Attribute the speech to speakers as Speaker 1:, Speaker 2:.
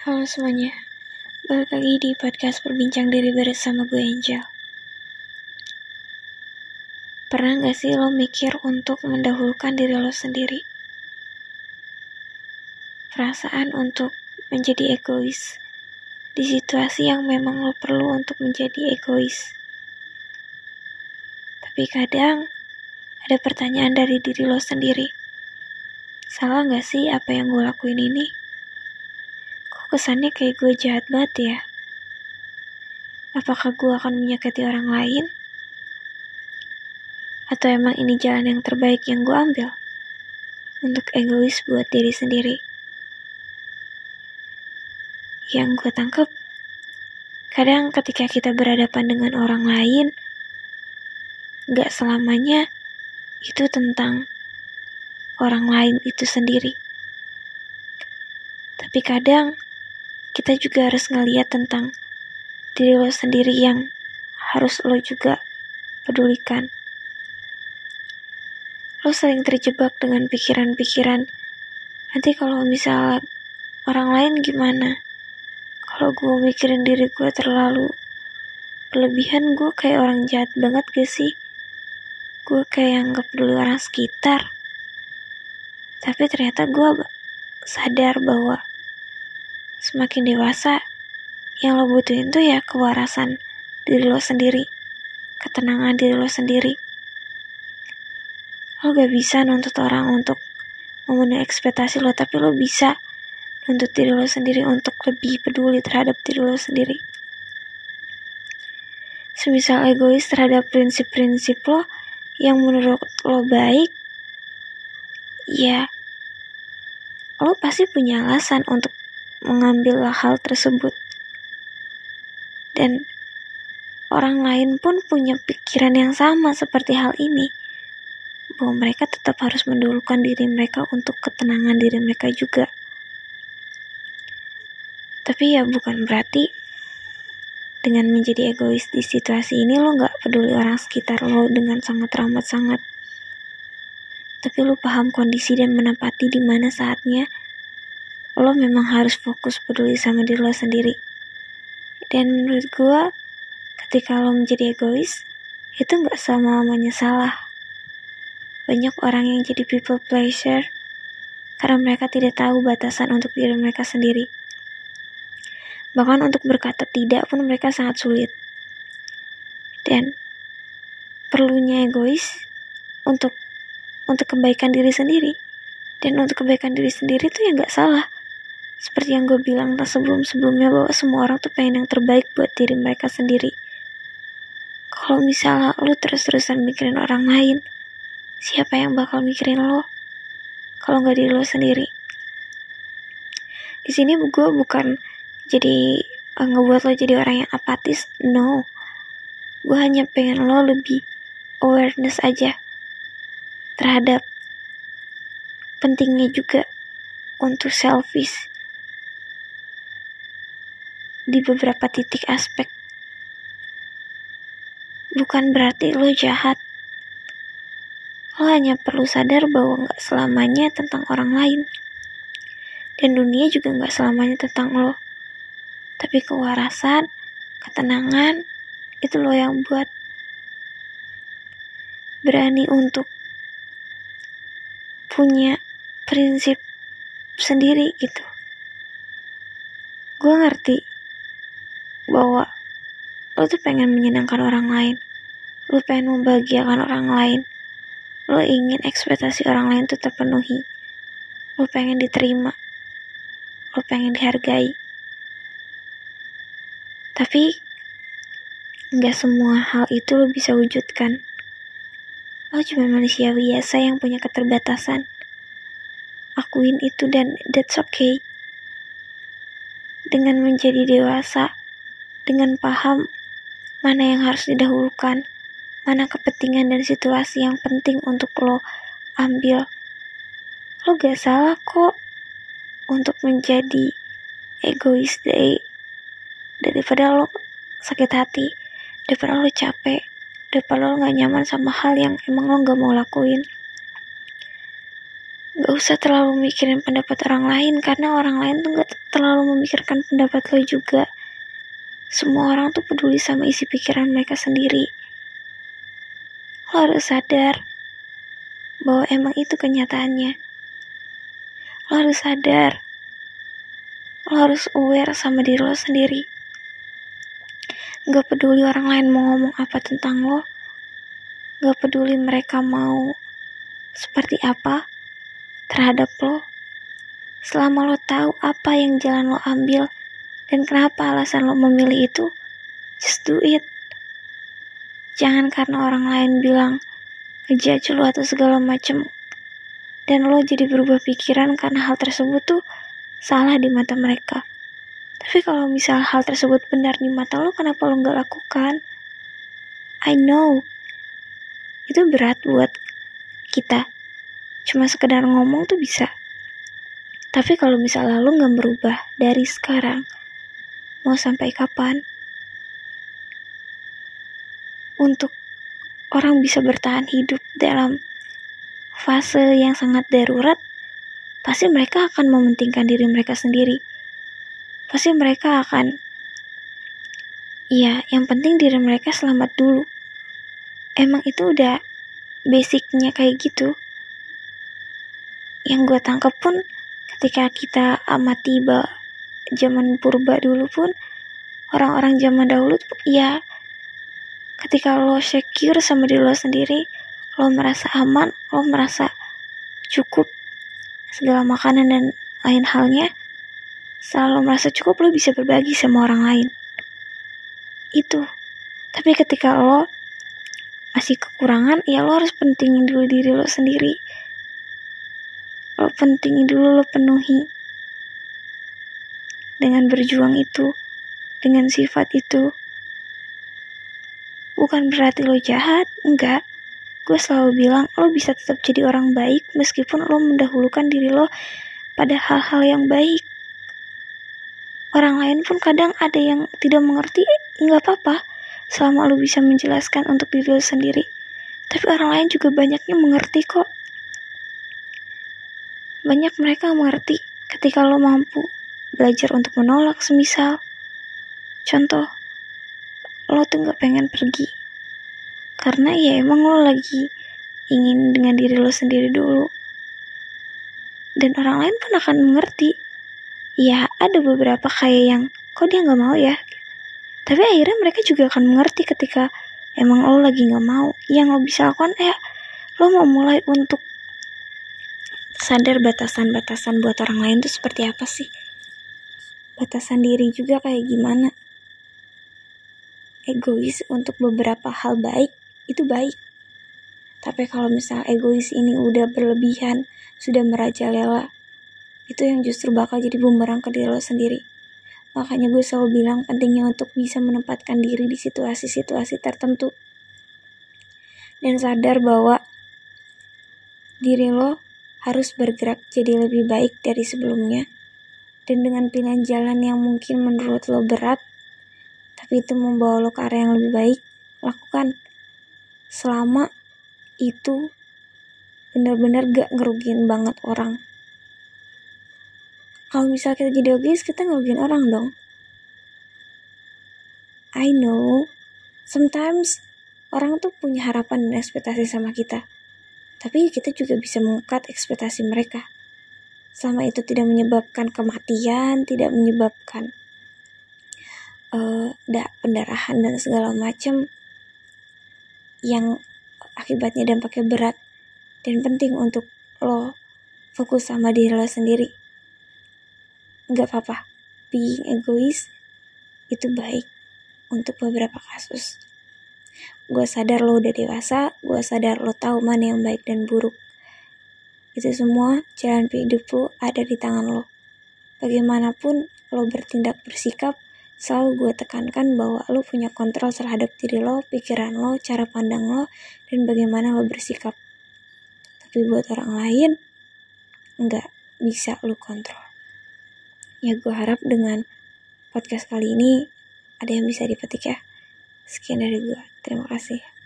Speaker 1: Halo semuanya, balik lagi di podcast Perbincang Diri bersama gue Angel. Pernah gak sih lo mikir untuk mendahulukan diri lo sendiri? Perasaan untuk menjadi egois di situasi yang memang lo perlu untuk menjadi egois. Tapi kadang ada pertanyaan dari diri lo sendiri. Salah gak sih apa yang gue lakuin ini? Kesannya kayak gue jahat banget ya. Apakah gue akan menyakiti orang lain? Atau emang ini jalan yang terbaik yang gue ambil? Untuk egois buat diri sendiri. Yang gue tangkep, kadang ketika kita berhadapan dengan orang lain, gak selamanya itu tentang orang lain itu sendiri. Tapi kadang kita juga harus ngeliat tentang diri lo sendiri yang harus lo juga pedulikan. Lo sering terjebak dengan pikiran-pikiran, nanti kalau misalnya orang lain gimana? Kalau gue mikirin diri gue terlalu berlebihan, gue kayak orang jahat banget gak sih? Gue kayak anggap dulu orang sekitar. Tapi ternyata gue sadar bahwa semakin dewasa, yang lo butuhin tuh ya kewarasan diri lo sendiri, ketenangan diri lo sendiri. Lo gak bisa nuntut orang untuk memenuhi ekspektasi lo, tapi lo bisa nuntut diri lo sendiri untuk lebih peduli terhadap diri lo sendiri. Semisal egois terhadap prinsip-prinsip lo yang menurut lo baik, ya lo pasti punya alasan untuk mengambil hal tersebut. Dan orang lain pun punya pikiran yang sama seperti hal ini. Bahwa mereka tetap harus mendulukan diri mereka untuk ketenangan diri mereka juga. Tapi ya bukan berarti dengan menjadi egois di situasi ini lo gak peduli orang sekitar lo dengan sangat ramah sangat. Tapi lo paham kondisi dan menempati di mana saatnya lo memang harus fokus peduli sama diri lo sendiri. Dan menurut gue, ketika lo menjadi egois, itu gak sama namanya salah. Banyak orang yang jadi people pleasure karena mereka tidak tahu batasan untuk diri mereka sendiri. Bahkan untuk berkata tidak pun mereka sangat sulit. Dan perlunya egois untuk untuk kebaikan diri sendiri. Dan untuk kebaikan diri sendiri itu ya gak salah seperti yang gue bilang sebelum-sebelumnya bahwa semua orang tuh pengen yang terbaik buat diri mereka sendiri. Kalau misalnya lo terus-terusan mikirin orang lain, siapa yang bakal mikirin lo? Kalau nggak diri lo sendiri. Di sini gue bukan jadi uh, ngebuat lo jadi orang yang apatis, no. Gue hanya pengen lo lebih awareness aja terhadap pentingnya juga untuk selfish di beberapa titik aspek. Bukan berarti lo jahat. Lo hanya perlu sadar bahwa gak selamanya tentang orang lain. Dan dunia juga gak selamanya tentang lo. Tapi kewarasan, ketenangan, itu lo yang buat. Berani untuk punya prinsip sendiri gitu. Gue ngerti bahwa lo tuh pengen menyenangkan orang lain. Lo pengen membahagiakan orang lain. Lo ingin ekspektasi orang lain tuh terpenuhi. Lo pengen diterima. Lo pengen dihargai. Tapi nggak semua hal itu lo bisa wujudkan. Lo cuma manusia biasa yang punya keterbatasan. Akuin itu dan that's okay. Dengan menjadi dewasa dengan paham mana yang harus didahulukan, mana kepentingan dan situasi yang penting untuk lo ambil. Lo gak salah kok untuk menjadi egois dari daripada lo sakit hati, daripada lo capek, daripada lo gak nyaman sama hal yang emang lo gak mau lakuin. Gak usah terlalu mikirin pendapat orang lain karena orang lain tuh gak terlalu memikirkan pendapat lo juga. Semua orang tuh peduli sama isi pikiran mereka sendiri. Lo harus sadar bahwa emang itu kenyataannya. Lo harus sadar. Lo harus aware sama diri lo sendiri. Gak peduli orang lain mau ngomong apa tentang lo. Gak peduli mereka mau seperti apa terhadap lo. Selama lo tahu apa yang jalan lo ambil, dan kenapa alasan lo memilih itu? Just do it. Jangan karena orang lain bilang ngejudge lo atau segala macem. Dan lo jadi berubah pikiran karena hal tersebut tuh salah di mata mereka. Tapi kalau misal hal tersebut benar di mata lo, kenapa lo gak lakukan? I know. Itu berat buat kita. Cuma sekedar ngomong tuh bisa. Tapi kalau misalnya lo gak berubah dari sekarang, Mau sampai kapan? Untuk orang bisa bertahan hidup dalam fase yang sangat darurat, pasti mereka akan mementingkan diri mereka sendiri. Pasti mereka akan, iya, yang penting diri mereka selamat dulu. Emang itu udah basicnya kayak gitu. Yang gue tangkap pun ketika kita amati bahwa zaman purba dulu pun orang-orang zaman dahulu ya ketika lo secure sama diri lo sendiri lo merasa aman lo merasa cukup segala makanan dan lain halnya selalu merasa cukup lo bisa berbagi sama orang lain. Itu. Tapi ketika lo masih kekurangan ya lo harus pentingin dulu diri lo sendiri. Lo pentingin dulu lo penuhi dengan berjuang itu, dengan sifat itu. Bukan berarti lo jahat, enggak. Gue selalu bilang lo bisa tetap jadi orang baik meskipun lo mendahulukan diri lo pada hal-hal yang baik. Orang lain pun kadang ada yang tidak mengerti, enggak apa-apa. Selama lo bisa menjelaskan untuk diri lo sendiri. Tapi orang lain juga banyaknya mengerti kok. Banyak mereka mengerti ketika lo mampu belajar untuk menolak semisal. Contoh lo tuh gak pengen pergi. Karena ya emang lo lagi ingin dengan diri lo sendiri dulu. Dan orang lain pun akan mengerti. Ya ada beberapa kayak yang kok dia gak mau ya? Tapi akhirnya mereka juga akan mengerti ketika emang lo lagi gak mau. Yang lo bisa lakukan ya lo mau mulai untuk sadar batasan-batasan buat orang lain tuh seperti apa sih batasan diri juga kayak gimana. Egois untuk beberapa hal baik, itu baik. Tapi kalau misal egois ini udah berlebihan, sudah merajalela, itu yang justru bakal jadi bumerang ke diri lo sendiri. Makanya gue selalu bilang pentingnya untuk bisa menempatkan diri di situasi-situasi tertentu. Dan sadar bahwa diri lo harus bergerak jadi lebih baik dari sebelumnya dan dengan pilihan jalan yang mungkin menurut lo berat, tapi itu membawa lo ke arah yang lebih baik, lakukan. Selama itu benar-benar gak ngerugiin banget orang. Kalau misal kita jadi egois, kita ngerugiin orang dong. I know, sometimes orang tuh punya harapan dan ekspektasi sama kita. Tapi kita juga bisa mengikat ekspektasi mereka selama itu tidak menyebabkan kematian, tidak menyebabkan uh, pendarahan dan segala macam yang akibatnya dampaknya berat dan penting untuk lo fokus sama diri lo sendiri. Gak apa-apa, being egois itu baik untuk beberapa kasus. Gue sadar lo udah dewasa, gue sadar lo tahu mana yang baik dan buruk. Itu semua jalan hidup lo ada di tangan lo. Bagaimanapun lo bertindak bersikap, selalu gue tekankan bahwa lo punya kontrol terhadap diri lo, pikiran lo, cara pandang lo, dan bagaimana lo bersikap. Tapi buat orang lain, nggak bisa lo kontrol. Ya gue harap dengan podcast kali ini ada yang bisa dipetik ya. Sekian dari gue. Terima kasih.